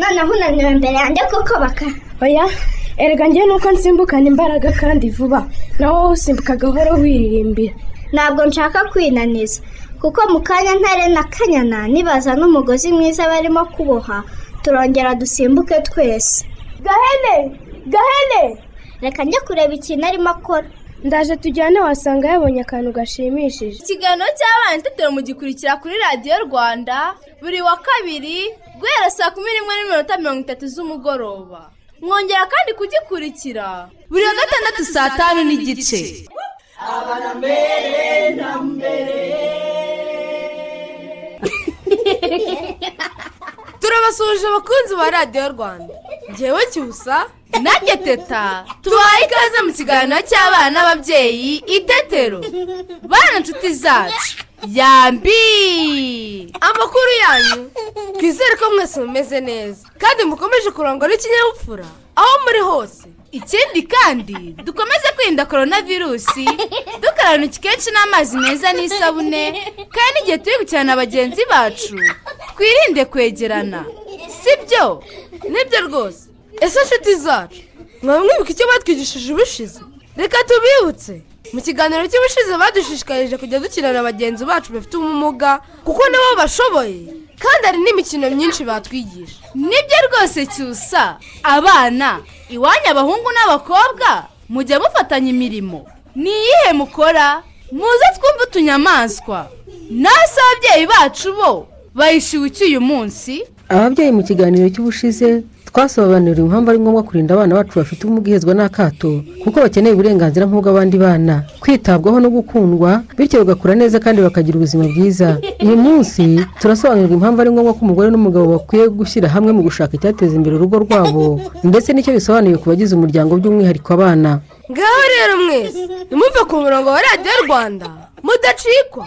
noneho unaniwe imbere yanjye kuko baka. Oya erega njye nuko nsimbukana imbaraga kandi vuba. Nawe wowe usimbuka gahoro wiririmbira. Ntabwo nshaka kwinaniza. Kuko mu kanya ntare na kanyana nibaza n'umugozi mwiza barimo kuboha turongera dusimbuke twese. Gahene! Gahene! Reka njye kureba ikintu arimo akora. Ndaje tujyane wasanga yabonye akantu gashimishije. Ikiganiro cy'abana itetero mugikurikira kuri radiyo rwanda buri wa kabiri guhera saa kumi n'imwe n'iminota mirongo itatu z'umugoroba. Mwongera kandi kugikurikira. Buri wa gatandatu saa tanu n'igice. Turabasuhuje abakunzi ba radiyo rwanda. Ngewe cyusa nanjye teta tubaye ikaze mu kiganiro cy'abana n'ababyeyi itetero bana inshuti zacu yambi. Amakuru yanyu. Twizere ko mwese mumeze neza kandi mukomeje kurangwa n'ikinyabupfura aho muri hose. Ikindi kandi dukomeze kwirinda korona virusi dukaraba intoki kenshi n'amazi meza n'isabune kandi n'igihe turi gukina na bagenzi bacu twirinde kwegerana. Sibyo? Nibyo rwose. Ese inshuti zacu? Mwaba mwibuka icyo batwigishije ubushize? Reka tubibutse. Mu kiganiro cy'ubushize badushishikarije kujya dukina na bagenzi bacu bafite ubumuga kuko nabo bashoboye. Kandi hari n'imikino myinshi batwigisha. Nibyo rwose cyusa. Abana iwanyu abahungu n'abakobwa mujya mufatanya imirimo. Ni iyihe mukora? Muze twumve utunyamaswa. Nase ababyeyi bacu bo bayishyuwe iki uyu munsi? Ababyeyi mu kiganiro cy'ubushize twasobanuriwe impamvu ari ngombwa kurinda abana bacu bafite ubumuga ihezwa n'akato kuko bakeneye uburenganzira nk'ubw'abandi bana. Kwitabwaho no gukundwa bityo bagakura neza kandi bakagira ubuzima bwiza. Uyu munsi turasobanurirwa impamvu ari ngombwa ko umugore n'umugabo bakwiye gushyira hamwe mu gushaka icyateza imbere urugo rwabo ndetse n'icyo bisobanuye ku bagize umuryango by'umwihariko abana. Ngaho rero mwese nimumve ku murongo wa radiyo rwanda mudacikwa.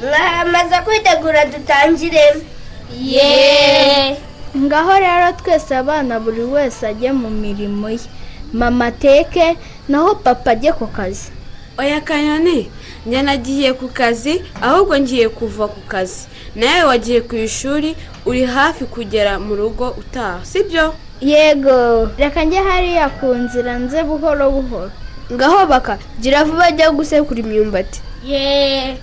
Mwamaze kwitegura dutangire. Yeee ngaho rero twese abana buri wese ajye mu mirimo ye. Mama ateke naho papa ajye ku kazi. Oya kanyoni njye nagiye ku kazi ahubwo ngiye kuva ku kazi. Nawe wagiye ku ishuri uri hafi kugera mu rugo utaha sibyo? Yego. Reka njye hariya ku nzira nze buhoro buhoro. Ngaho baka gira vuba ajya gusekura imyumbati. Yeee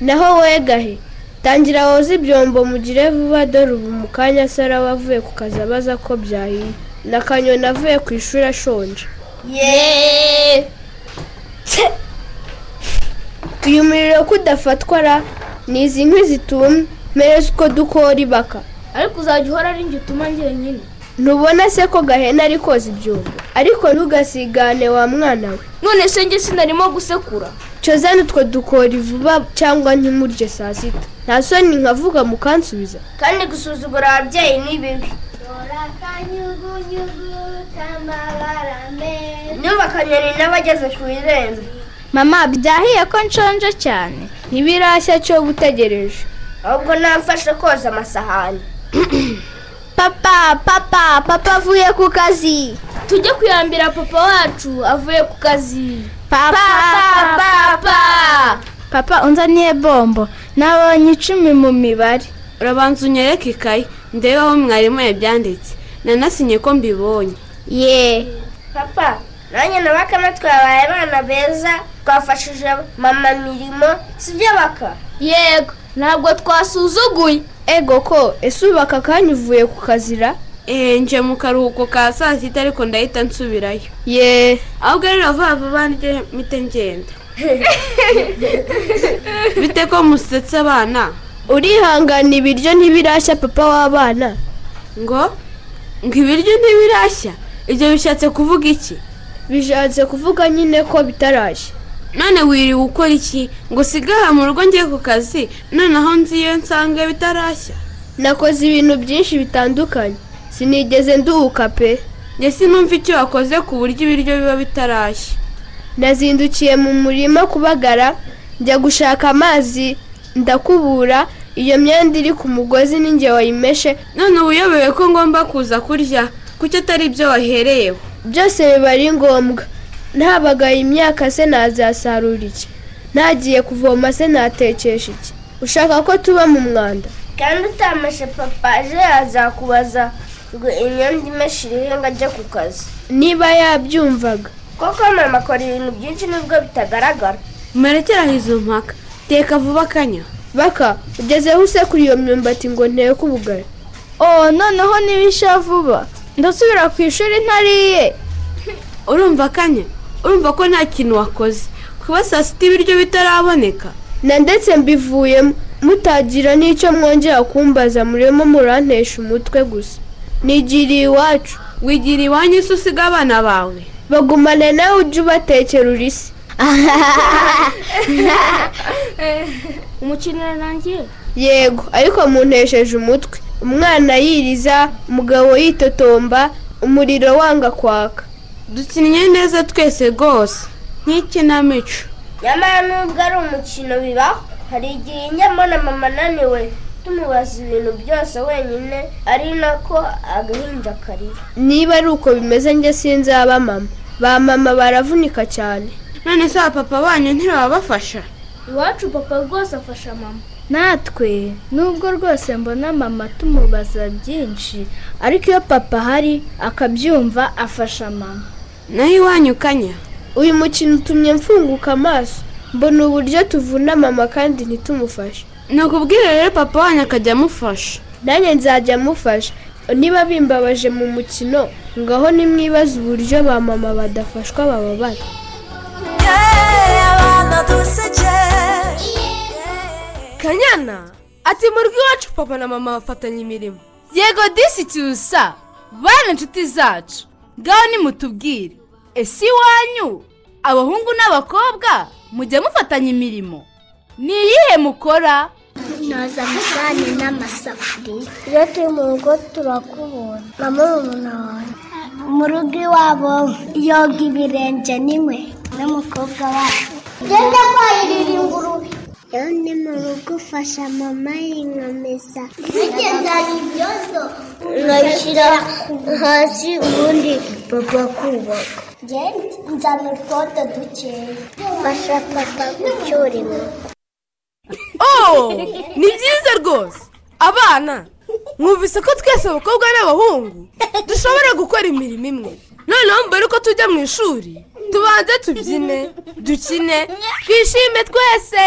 naho wegahe tangira woze ibyombo mugire vuba dore ubu mu kanya se araba avuye ku kazi abaza ko byahiye. Na kanyoni avuye ku ishuri ashonje. Yeee! Uyu muriro ko udafatwa ra ni izi nkwi zitumye mpereza uko dukora ibaka. Ariko uzajya uhora ari njye utuma njyenyine. Ntubona se ko gahena ari koza ibyombo ariko ntugasigane wa mwana we. None se njye sinarimo gusekura? Cozane utwo dukora vuba cyangwa ntimurye saa sita. Nta soni nkavuga mukansubiza. Kandi gusuzugura ababyeyi ni bibi. Nyuma akanyoni n'abageze ku irembo. Mama byahiye ko nshonje cyane. Ntibirashya cyo gutegereje. Ahubwo namfashe koza amasahani. papa papa papa avuye ku kazi. Tujye kuyambira papa wacu avuye ku kazi. Papa papa papa. unzaniye bombo. Nabonye icumi mu mibare. Urabanza unyereke ikayi ndebe aho mwarimu yabyanditse. Nanasinye ko mbibonye. Ye. Papa nanjye na bakame twabaye abana beza twafashije mama mirimo sibyo baka yego ntabwo twasuzuguye. Ego ko ese ubu aka kanya uvuye ku kazira? Eee nje mu karuhuko ka saa sita ariko ndahita nsubirayo. Ye ahubwo rero vuba vuba njye mpite ngenda. Bite ko musetse abana? Urihangana ibiryo ntibirashya papa w'abana? Ngo? Ngo ibiryo ntibirashya? Ibyo bishatse kuvuga iki? Bishatse kuvuga nyine ko bitarashya. None wiriwe ukora iki? Ngo usigahe mu rugo ngiye ku kazi noneho nziyo nsanga bitarashya. Nakoze ibintu byinshi bitandukanye. Sinigeze nduhuka pe. Njye sinumva icyo wakoze ku buryo ibiryo biba bitarashya. Nazindukiye mu murima kubagara njya gushaka amazi ndakubura iyo myenda iri ku mugozi ninjye wayimeshe. None uba uyobewe ko ngomba kuza kurya kuki atari ibyo wahereyeho byose biba ari ngombwa. Ntabagaye imyaka se nazasarura iki? Ntagiye kuvoma se natekesha iki? Ushaka ko tuba mu mwanda? Kandi utameshe papa ejo yazakubaza ngo imyenda imeshe irihe ngo ajye ku kazi. Niba yabyumvaga. Koko mama akora ibintu byinshi nubwo bitagaragara. Murekeraho izo mpaka. Teka vuba akanya. Baka ugezeho usekura iyo myumbati ngo nteke ubugari. Oh noneho nibisha vuba ndasubira ku ishuri ntariye. Urumva akanya? Urumva ko nta kintu wakoze. Kuba saa sita ibiryo bitaraboneka. Na ndetse mbivuyemo mutagira n'icyo mwongera kumbaza murimo murantesha umutwe gusa. Nigiriye iwacu. Wigira iwanyu se usiga abana bawe. Bagumane nawe ujye ubatekera urisi. Umukino urarangiye yego ariko muntesheje umutwe. Umwana yiriza umugabo yitotomba umuriro wanga kwaka. Dukinnye neza twese rwose. Nk'ikinamico nyamara nubwo ari umukino bibaho hari igihe njyamo na mama ananiwe tumubaza ibintu byose wenyine ari nako agahinja karira. Niba ari uko bimeze njye sinzaba mama. Ba mama baravunika cyane. None se papa banyu ntibabafasha iwacu papa rwose afasha mama. Natwe nubwo rwose mbona mama tumubaza byinshi ariko iyo papa ahari akabyumva afasha mama. Naho iwanyu kanya. Uyu mukino utumye mfunguka amaso. Mbona uburyo tuvuna mama kandi ntitumufashe. Ni ukubwira rero papa wanyu akajya amufasha. Nanjye nzajya amufasha. Niba bimbabaje mu mukino ngaho nimwibaze uburyo ba mama badafashwa bababara. Kanyana ati mu rugo iwacu papa na mama bafatanya imirimo. Yego disi cyusa bana inshuti zacu. Ngaho nimutubwire ese iwanyu abahungu n'abakobwa mujya mufatanya imirimo? Ni iyihe mukora? Noza amasahani n'amasafuriya iyo turi mu rugo turakubona. Na murumuna wawe mu rugo iwabo yoga ibirenge n'inkweto n'umukobwa wacu. Genda kwahirira ingurube. Iyo ni mu rugo ufasha mama ibyozo. Nkabishyira hasi ubundi papa kubaka nzana utwoto dukeya fasha papa gucyura inkoko oh ni byiza rwose. Abana mwumvise ko twese abakobwa n'abahungu dushobora gukora imirimo imwe. Noneho mbere yuko tujya mu ishuri tubanze tubyine. Dukine. Twishime twese.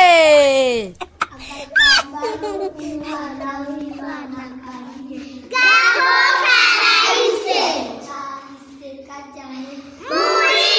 Muri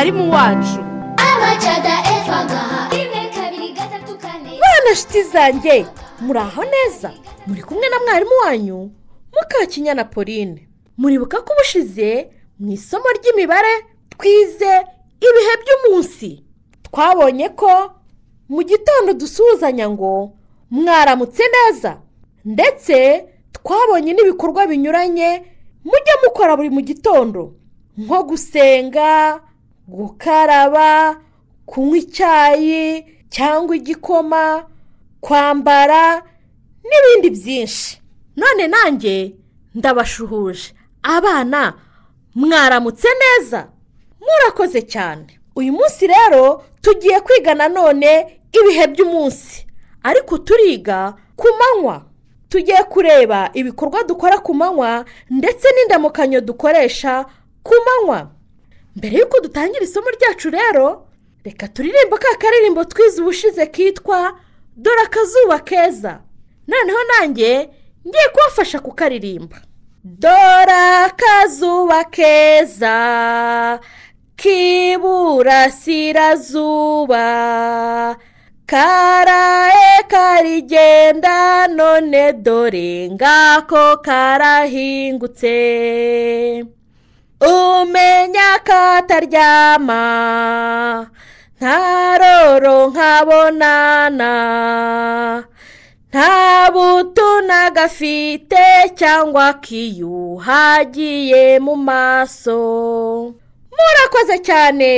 mwarimu wacu. Bana shiti zanjye muri aho neza? Muri kumwe na mwarimu wanyu mukakinyana pauline. Muribuka ko ubushize mu isomo ry'imibare twize ibihe by'umunsi. Twabonye ko mu gitondo dusuhuzanya ngo mwaramutse neza. Ndetse twabonye n'ibikorwa binyuranye mujya mukora buri mu gitondo. Nko gusenga gukaraba kunywa icyayi cyangwa igikoma kwambara n'ibindi byinshi. None nanjye ndabashuhuje. Abana mwaramutse neza? Murakoze cyane. Uyu munsi rero tugiye kwiga nanone ibihe by'umunsi. Ariko turiga ku manywa. Tugiye kureba ibikorwa dukora ku manywa ndetse n'indamukanyo dukoresha ku manywa. Mbere y'uko dutangira isomo ryacu rero reka turirimba ka karirimbo twize ubushize kitwa dore akazuba keza noneho nanjye ngiye kubafasha kukaririmba. Dore akazuba keza k'iburasirazuba karaye karigenda none dore ngako karahingutse umenya kataryama ntaroro nkabonana nta buto nagafite cyangwa kiyuhagiye mu maso. Murakoze cyane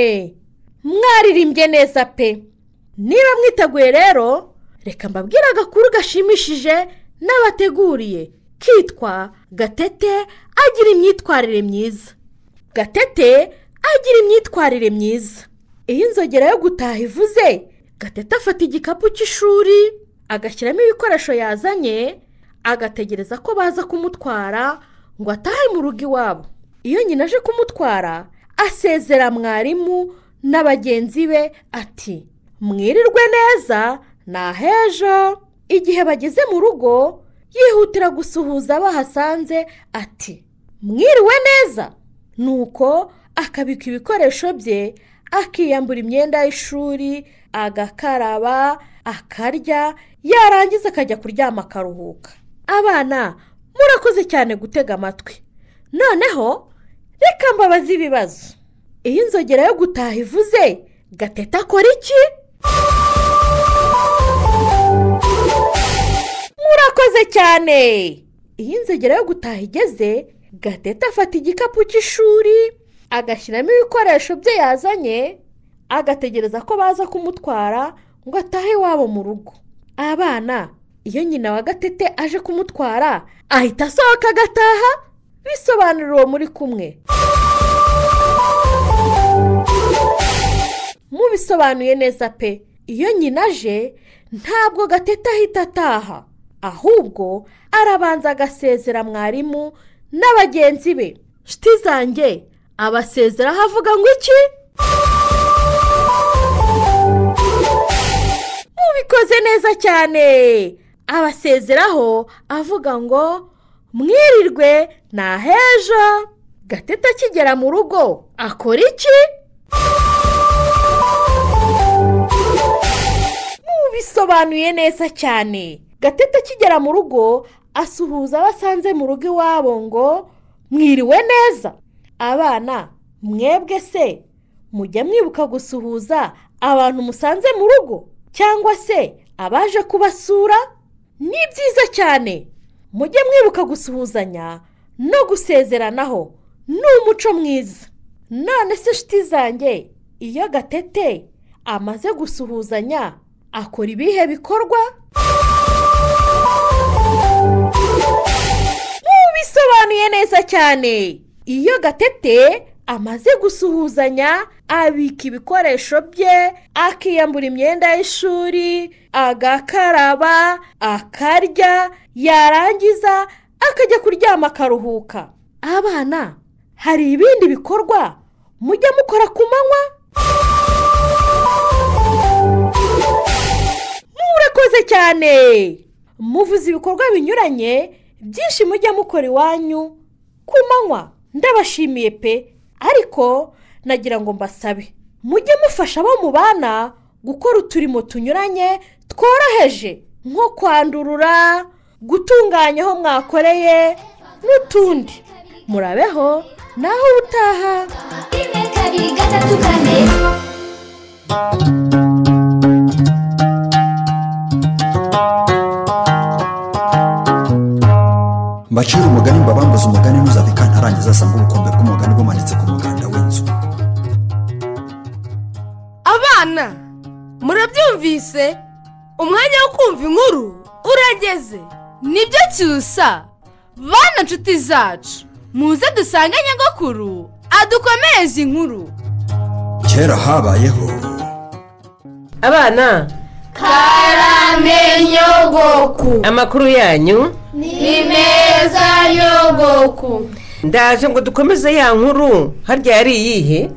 mwaririmbye neza pe. Niba mwiteguye rero reka mbabwire agakuru gashimishije n'abateguriye kitwa gatete agira imyitwarire myiza. Gatete agira imyitwarire myiza. Iyo inzogera yo gutaha ivuze gatete afata igikapu cy'ishuri agashyiramo ibikoresho yazanye agategereza ko baza kumutwara ngo atahe mu rugo iwabo. Iyo nyina aje kumutwara asezera mwarimu na bagenzi be ati mwirirwe neza ni ahejo igihe bageze mu rugo yihutira gusuhuza abo ahasanze ati mwiriwe neza. Nuko akabika ibikoresho bye akiyambura imyenda y'ishuri agakaraba akarya yarangiza akajya kuryama akaruhuka. Abana murakoze cyane gutega amatwi. Noneho reka mbabaze ibibazo. Iyo inzogera yo gutaha ivuze gatete akora iki? Murakoze cyane. Iyo inzogera yo gutaha igeze gatete afata igikapu cy'ishuri agashyiramo ibikoresho bye yazanye agategereza ko baza kumutwara ngo atahe iwabo mu rugo. Abana iyo nyina wa gatete aje kumutwara ahita asohoka agataha bisobanura uwo muri kumwe. Mubisobanuye neza pe iyo nyina aje ntabwo gatete ahita ataha ahubwo arabanza agasezera mwarimu na bagenzi be. Nshuti zanjye abasezeraho avuga ngo iki? Mubikoze neza cyane. Abasezeraho avuga ngo mwirirwe ni ahejo gatete akigera mu rugo. Akora iki? Mubisobanuye neza cyane. Gatete akigera mu rugo asuhuza abo asanze mu rugo iwabo ngo mwiriwe neza. Abana mwebwe se mujya mwibuka gusuhuza abantu musanze mu rugo? Cyangwa se abaje kubasura? Ni byiza cyane. Mujye mwibuka gusuhuzanya no gusezeranaho. Ni umuco mwiza. None se inshuti zanjye iyo gatete amaze gusuhuzanya akora ibihe bikorwa? Mubisobanuye neza cyane. Iyo gatete amaze gusuhuzanya abika ibikoresho bye akiyambura imyenda y'ishuri agakaraba akarya yarangiza akajya kuryama akaruhuka. Abana hari ibindi bikorwa mujya mukora ku manywa? Murakoze cyane. Muvuze ibikorwa binyuranye byinshi mujya mukora iwanyu ku manywa ndabashimiye pe. Ariko nagira ngo mbasabe mujye mufasha abo mubana gukora uturimo tunyuranye tworoheje nko kwandurura gutunganya aho mwakoreye n'utundi. Murabeho naho utaha mbacira umugani mbabambuze umugani ntuzave kantarangiza asanga ubukombe bw'umugani bumanitse ku muganda w'inzu. Abana murabyumvise? Umwanya wo kumva inkuru urageze. Nibyo cyusa bana nshuti zacu muze dusange nyagakuru adukomereze inkuru. Kera habayeho. Abana nyogoku. Amakuru yanyu? Ni meza nyogoku. Ndaje ngo dukomeze ya nkuru. Harya yari iyihe?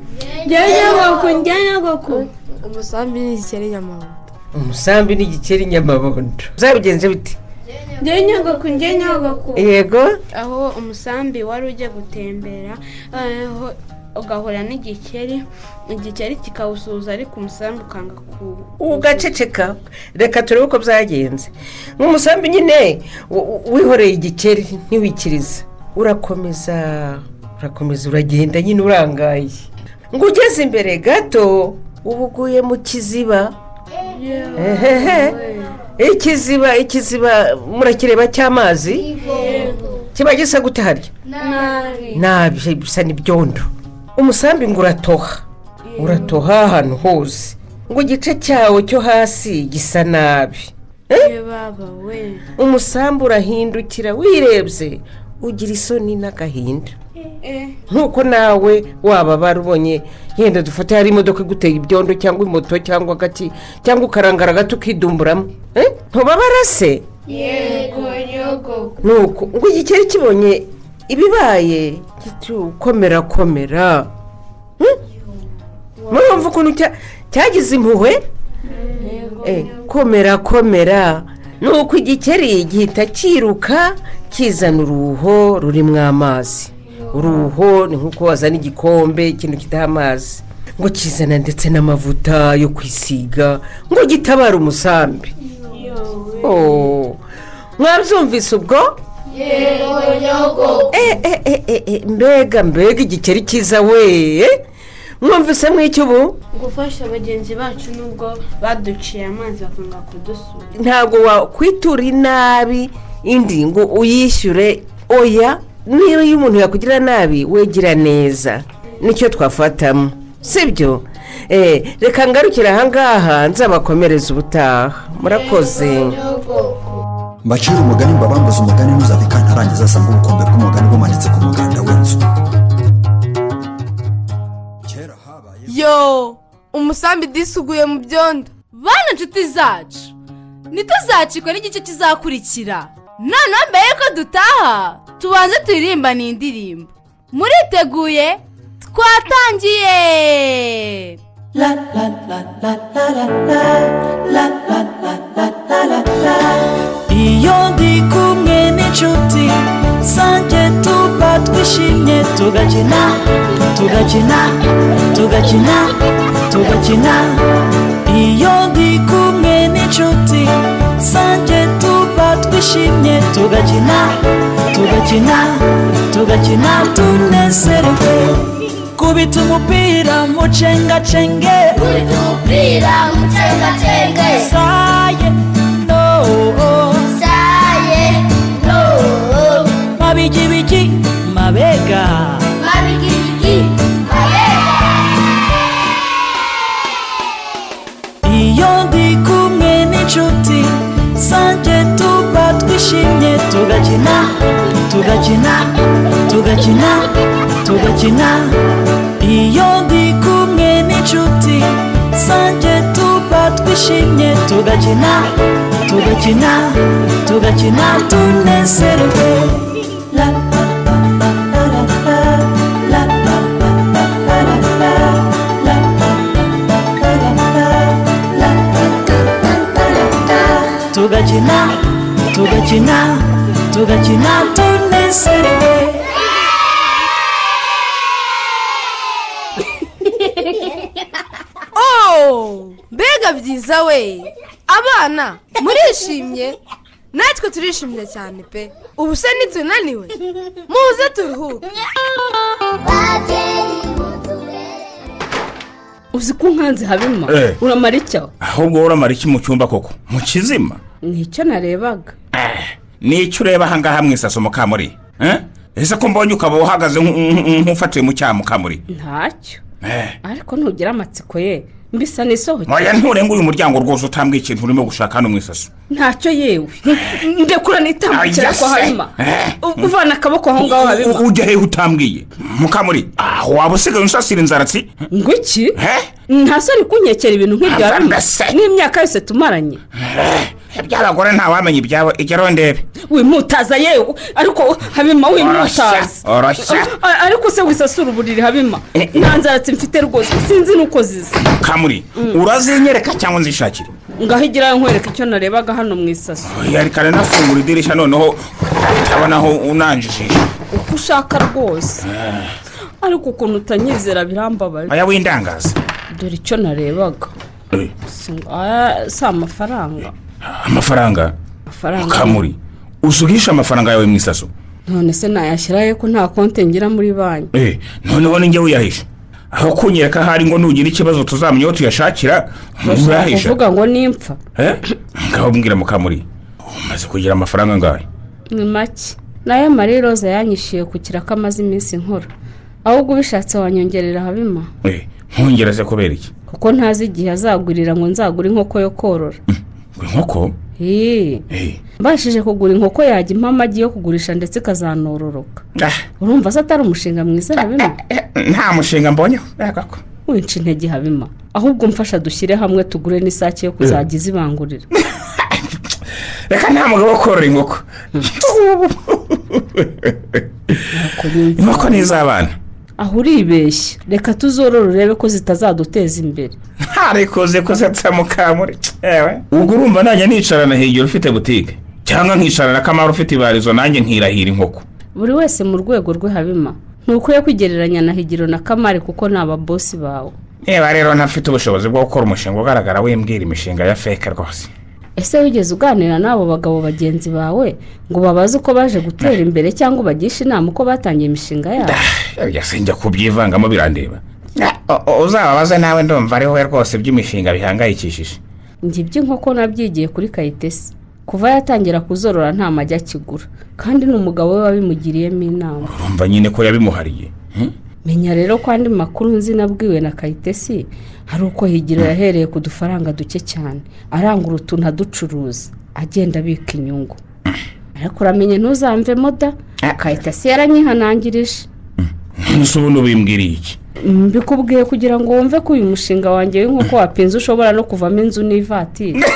Nyogoku njya nyogoku. Umusambi n'igikeri nyamabuno umusambi n'igikeri nyamabondo. Zabigenze bite? Njya nyogoku yego. Aho umusambi wari ujya gutembera aho ugahura n'igikeri igikeri kikawusuhuza ariko umusambi ukanga ku ugaceceka. Reka turebe uko byagenze. Nk'umusambi nyine wihoreye igikeri ntiwikirize. Urakomeza urakomeza uragenda nyine urangaye. Ngo ugeze imbere gato uba uguye mu kiziba. Ikiziba ikiziba murakireba cy'amazi? Kiba gisa gute harya? Nabi. Bisa n'ibyondo umusambi ngo uratoha. Uratoha ahantu hose. Ngo igice cyawo cyo hasi gisa nabi. We. Umusambi urahindukira wirebye ugira isoni n'agahinda. Nk'uko nawe waba ubonye yenda dufate hari imodoka iguteye ibyondo cyangwa imoto cyangwa agati cyangwa ukarangara gato ukidumburamo. Eh? ntubabara se yego nuko ngo igikeri kibonye ibibaye? Giti komera. Hmm? murumva ukuntu cya- cyagize impuhwe? Eh, komera komera. Nuko igikeri gihita cyiruka kizana uruho rurimo amazi. Uruho ni nk'uko wazana igikombe ikintu kidaha amazi. Ngo kizana ndetse n'amavuta yo kwisiga. Ngo gitabare umusambi. Oh, mwabyumvise ubwo? Yego Eh, eh, eh, eh, mbega mbega igikeri cyiza we mwumvise mw'icyo ubu? Gufasha bagenzi bacu nubwo baduciye amazi bakanga kudusura. Ntabwo wakwitura inabi indi ngo uyishyure. Oya niyo iyo umuntu yakugirira nabi wegira neza. Nicyo twafatamo sibyo? Reka ngarukire ahangaha nzabakomereza ubutaha. Murakoze. Mbacira umugani mbabambuze umugani ntuzave kantarangiza asanga ubukombe bw'umugani bumanitse ku muganda w'inzu. Yo umusambi disuguye mu byondo. Bana nshuti zacu ntituzacikwe n'igice kizakurikira. Noneho mbere yuko dutaha tubanze turirimba ni indirimbo. Muriteguye twatangiye iyo ndi kumwe n'inshuti zanjye tuba twishimye tugakina tugakina tugakina tugakina iyo ndi kumwe n'inshuti zanjye tuba twishimye tugakina tugakina tugakina tunezerewe kubita umupira mucengacenge kubita umupira mucengacenge saye no. Saye no. Mabigibigi mabega. Mabigibigi mabega. Iyo ndi kumwe n'inshuti zanjye tuba twishimye tugakina tugakina. Tugakina tugakina iyo ndi kumwe n'inshuti zanjye tuba twishimye tugakina tugakina tugakina tunezerewe la la la la byiza we abana murishimye natwe turishimye cyane pe ubu se nitunaniwe muze turuhuke uzi ko nkanze habima Eh. uramara icyo ahubwo uramara iki mu cyumba koko mu kizima ni cyo narebaga ni cyo ureba ahangaha mu isaso mukamuri Eh? ese ko mbonye ukaba uhagaze nk- nk- nk'ufatiwe mu cyaha mukamuri ntacyo Eh. ariko ntugira amatsiko ye mbisa n'isohoke. Oya nturenga uyu muryango rwose utambwiye ikintu urimo gushaka hano mu isaso ntacyo yewe. Ndekura nitambukira se. habima Eh. Uvana akaboko aho ngaho habima ujya hehe utambwiye mukamuri aho waba usigaye usasira inzaratsi ngo iki? Nta soni kunyekera ibintu nk'ibyo mbese. n'imyaka yose tumaranye. Iby'abagore ntawamenya ibyawe igeraho ndebe wimutaza yewe ariko habima wimutaza. Oroshya ariko se wisasura uburiri habima? Nta nzaratsi mfite rwose sinzi n'uko ziza kamuri urazinyereka cyangwa nzishakire ngaho igirayo nkwereka icyo narebaga hano mu isaso kare nafungura idirishya noneho utabona aho unanjijisha. Uko ushaka rwose. Ariko ukuntu utanyizera birambabaje aya windangaza dore icyo narebaga. Eh, aya si amafaranga. Amafaranga. Kamuri usugisha amafaranga yawe mu isaso. None se nayashyiraho ko nta konti ngira muri banki? Eh, noneho ninjye wiyahisha aho kunyereka ahari ngo nugira ikibazo tuzamenya aho tuyashakira urahisha kuvuga ngo nimpfa. Eh? ngaho mbwira mukamuri umaze kugira amafaranga angahe? Ni make. Nayo marie rose yanyishyuye ku kiraka amaze iminsi nkora. Ahubwo ubishatse wanyongerera habima Eh, nkongereze kubera iki? Kuko ntazi igihe azagurira ngo nzagure inkoko yo korora. Inkoko? Hii. mbashije kugura inkoko yajya impa amagi yo kugurisha ndetse ikazanororoka urumva se atari umushinga mwiza habima nta mushinga mbonyeho winca intege habima. Ahubwo mfasha dushyire hamwe tugure n'isake yo kuzajya izibangurira. Reka nta mugabo wo korora inkoko. Inkoko ni iz'abana aho uribeshya reka tuzorore urebe ko zitazaduteza imbere. Ntarikoze kuzetsa mukamuri ewe. Ubwo urumva najya nicarana hegera ufite butike cyangwa nkicarana kamara ufite ibarizo nanjye nkirahira inkoko. Buri wese mu rwego rwe habima ntukwiye kwigereranya na higiro na kamari kuko ni ababosi bawe. Niba rero ntafite ubushobozi bwo gukora umushinga ugaragara wimbwira imishinga ya feke rwose. Ese wigeze uganira n'abo bagabo bagenzi bawe ngo babaze uko baje gutera imbere cyangwa ubagishe inama uko batangiye imishinga yabo? Erega sinjya kubyivangamo birandeba. O- uzababaze nawe ndumva ari wowe rwose by'imishinga bihangayikishije. Njye iby'inkoko nabyigiye kuri kayitesi. Kuva yatangira kuzorora nta magi akigura. Kandi ni umugabo we wabimugiriyemo inama. Urumva nyine ko yabimuhariye Hmm? Menya rero ko andi makuru nzi nabwiwe na kayitesi hari uko higiro yahereye ku dufaranga duke cyane. Arangura utuntu aducuruza agenda abika inyungu. Ariko uramenye ntuzamvemo da kayitesi yaranyihanangirije. Nese ubundi ubimbwiriye iki? Mbikubwiye kugira ngo wumve ko uyu mushinga wanjye w'inkoko wapinze ushobora no kuvamo inzu n'ivatiri.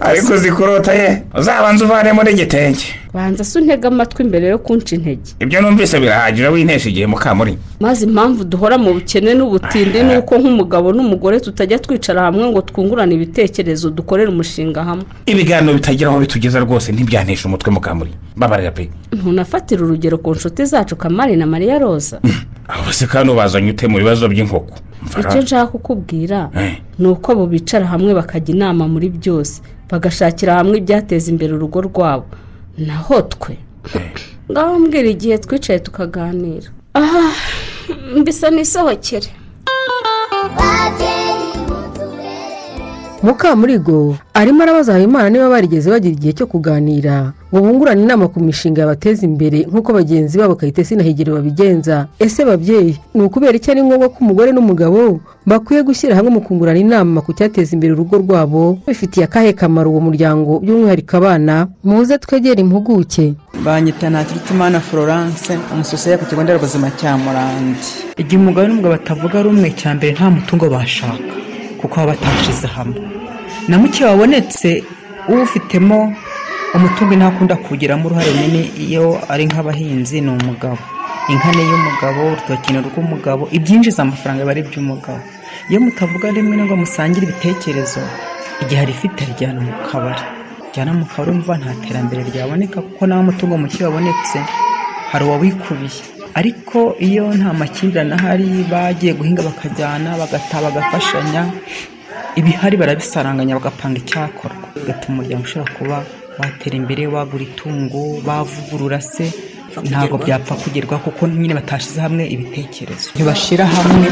Ariko zikurota ye uzabanza uvanemo n'igitenge. Banza se untege amatwi mbere yo kunca intege. Ibyo numvise birahagije wintesha igihe mukamuri. Maze impamvu duhora mu bukene n'ubutinde ni uko nk'umugabo n'umugore tutajya twicara hamwe ngo twungurane ibitekerezo dukorere umushinga hamwe. Ibiganiro bitagira aho bitugeza rwose ntibyanesha umutwe mukamuri. Babarira pe ntunafatire urugero ku nshuti zacu kamari na mariya roza aho se kandi ubazanye ute mu bibazo by'inkoko? Icyo nshaka kukubwira Eh. ni uko abo bicara hamwe bakajya inama muri byose bagashakira hamwe ibyateza imbere urugo rwabo. Naho twe ngaho mbwira igihe twicaye tukaganira. Aha mbisa n'isohokere. Mukamurigo arimo arabaza habimana niba barigeze bagira igihe cyo kuganira. Ngo bungurane inama ku mishinga yabateza imbere nk'uko bagenzi babo kayitesi na higiro babigenza. Ese babyeyi ni ukubera icyo ari ngombwa ko umugore n'umugabo bakwiye gushyira hamwe mu kungurana inama ku cyateza imbere urugo rwabo? Bifitiye akahe kamaro uwo muryango? By'umwihariko abana muze twegere impuguke. Banyita ntakirutimana florence umusosiye ku kigo nderabuzima cya murandi igihe umugabo n'umugabo batavuga rumwe cya mbere nta mutungo bashaka kuko baba batashize hamwe. Na muke wabonetse uwufitemo umutungo ntakunda kuwugiramo uruhare runini iyo ari nk'abahinzi ni umugabo. Inka ni iy'umugabo urutoki ni urw'umugabo ibyinjiza amafaranga biba ari iby'umugabo. Iyo mutavuga rimwe ngo musangire ibitekerezo igihe arifite rijyana mu kabari. Jyana mu kabari umva nta terambere ryaboneka kuko nawe umutungo muke wabonetse hari uwawikubiye ariko iyo nta makimbirane ahari bagiye guhinga bakajyana bagataha bagafashanya ibihari barabisaranganya bagapanga icyakorwa. Bigatuma umuryango ushobora kuba watera imbere wagura itungo bavugurura se. Ntabwo byapfa kugerwaho kuko nyine batashyize hamwe ibitekerezo. Ntibashyira hamwe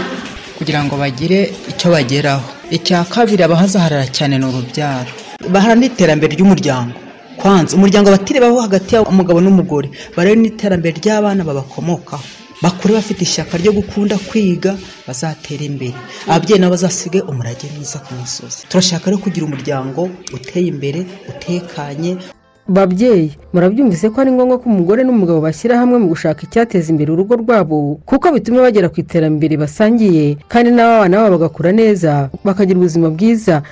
kugira ngo bagire icyo bageraho. Icya kabiri abahazaharara cyane ni urubyaro. Baharanira iterambere ry'umuryango. Kwanza umuryango batirebaho hagati y'umugabo n'umugore. Barebe n'iterambere ry'abana babakomokaho. Bakure bafite ishyaka ryo gukunda kwiga bazatera imbere. Ababyeyi nabo bazasige umurage mwiza ku musozi. Turashaka rero kugira umuryango uteye imbere utekanye. Babyeyi murabyumvise ko ari ngombwa ko umugore n'umugabo bashyira hamwe mu gushaka icyateza imbere urugo rwabo kuko bituma bagera ku iterambere basangiye kandi n'abana babo bagakura neza bakagira ubuzima bwiza.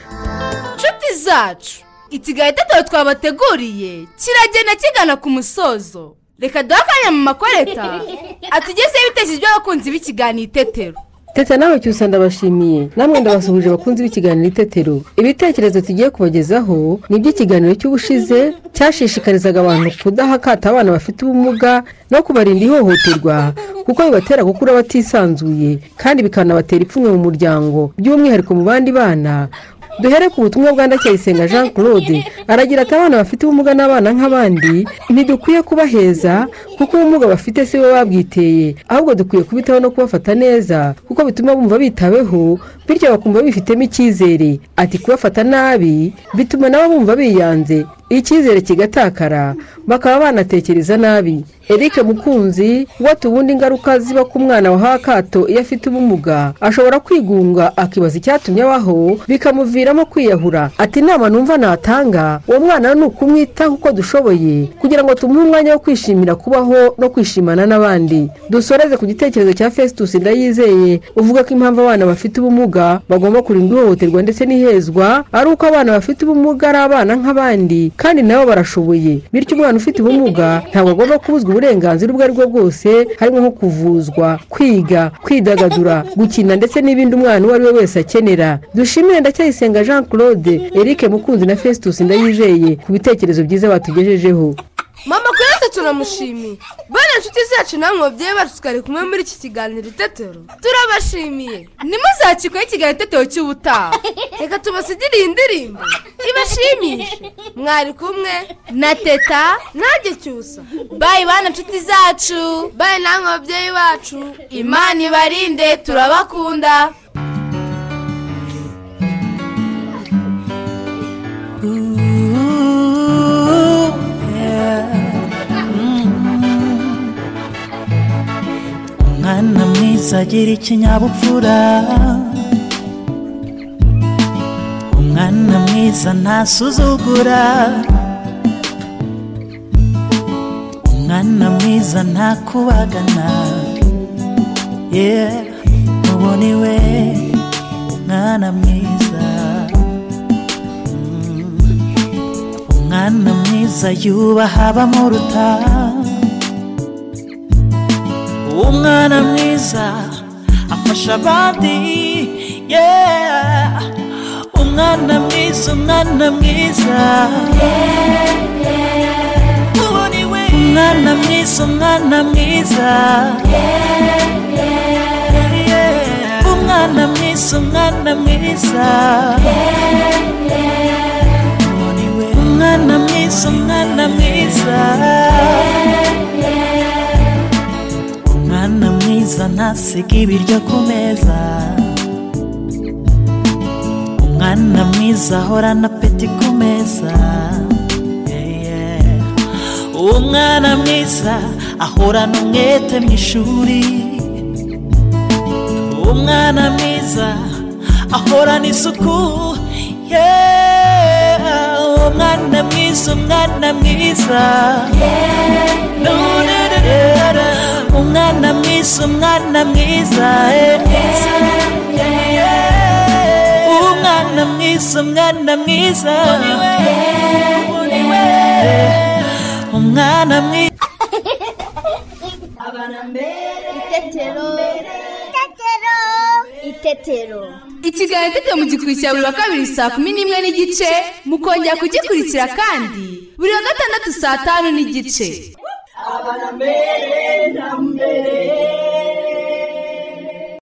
Inshuti zacu ikiganiro itetero twabateguriye kiragenda kigana ku musozo. Reka duhe akanya mu makoreta. Atugezeho ibitekerezo by'abakunzi b'ikiganiro itetero. Teta nawe cyusa ndabashimiye. Namwe ndabasuhuje abakunzi b'ikiganiro itetero. Ibitekerezo tugiye kubagezaho ni iby'ikiganiro cy'ubushize cyashishikarizaga abantu kudaha akato abana bafite ubumuga no kubarinda ihohoterwa kuko bibatera gukura batisanzuye kandi bikanabatera ipfunwe mu muryango. By'umwihariko mu bandi bana duhere ku butumwa bwa ndacyayisenga jean claude aragira ati abana bafite ubumuga n'abana nk'abandi ntidukwiye kubaheza kuko ubumuga bafite si bo babwiteye. Ahubwo dukwiye kubitaho no kubafata neza kuko bituma bumva bitaweho bityo bakumva bifitemo icyizere. Ati kubafata nabi bituma nabo bumva biyanze. Icyizere kigatakara bakaba banatekereza nabi. Eric mukunzi wata ubundi ingaruka ziba ku mwana wahawe akato iyo afite ubumuga ashobora kwigunga akibaza icyatumye abaho bikamuviramo kwiyahura. Ati inama numva natanga uwo mwana ni ukumwitaho uko dushoboye kugira ngo tumuhe umwanya wo kwishimira kubaho no kwishimana n'abandi. Dusoreze ku gitekerezo cya festus ndayizeye uvuga ko impamvu abana bafite ubumuga bagomba kurinda ihohoterwa ndetse n'ihezwa ari uko abana bafite ubumuga ari abana nk'abandi kandi nabo barashoboye. Bityo umwana ufite ubumuga ntabwo agomba kubuzwa uburenganzira ubwo ari bwo bwose harimo nko kuvuzwa kwiga kwidagadura gukina ndetse n'ibindi umwana uwo ari we wese akenera. Dushimire ndacyayisenga jean claude eric mukunzi na festus ndayizeye ku bitekerezo byiza batugejejeho. Mama kuyose turamushimiye bane inshuti zacu namwe babyeyi bacu twari kumwe muri iki kiganiro itetero? Turabashimiye ntimuzakikweho ikiganiro itetero cy'ubutaha reka tubasigire iyi ndirimbo ibashimishe mwari kumwe na teta nanjye cyusa bayi bana inshuti zacu. Bayi namwe babyeyi bacu. Imana ibarinde turabakunda. Umwana mwiza agira ikinyabupfura. Umwana mwiza ntasuzugura umwana mwiza ntakubagana yeah uwo ni we umwana mwiza. Mm. umwana mwiza yubaha abamuruta umwana mwiza afasha abandi yeah. Umwana mwiza umwana mwiza umwana mwiza umwana mwiza umwana mwiza umwana mwiza umwana mwiza umwana mwiza mwiza ntasiga ibiryo ku meza. Umwana mwiza ahorana apeti ku meza. Umwana mwiza ahorana umwete mu ishuri. Umwana mwiza ahorana isuku umwana mwiza umwana mwiza. Umwana mwiza umwana mwiza umwana mwiza umwana mwiza umwana mwiza itetero. Itetero. Ikiganiro itetero mugikurikira buri wa kabiri saa kumi n'imwe n'igice mukongera kugikurikira kandi buri wa gatandatu saa tanu n'igice. Na mbere na mbere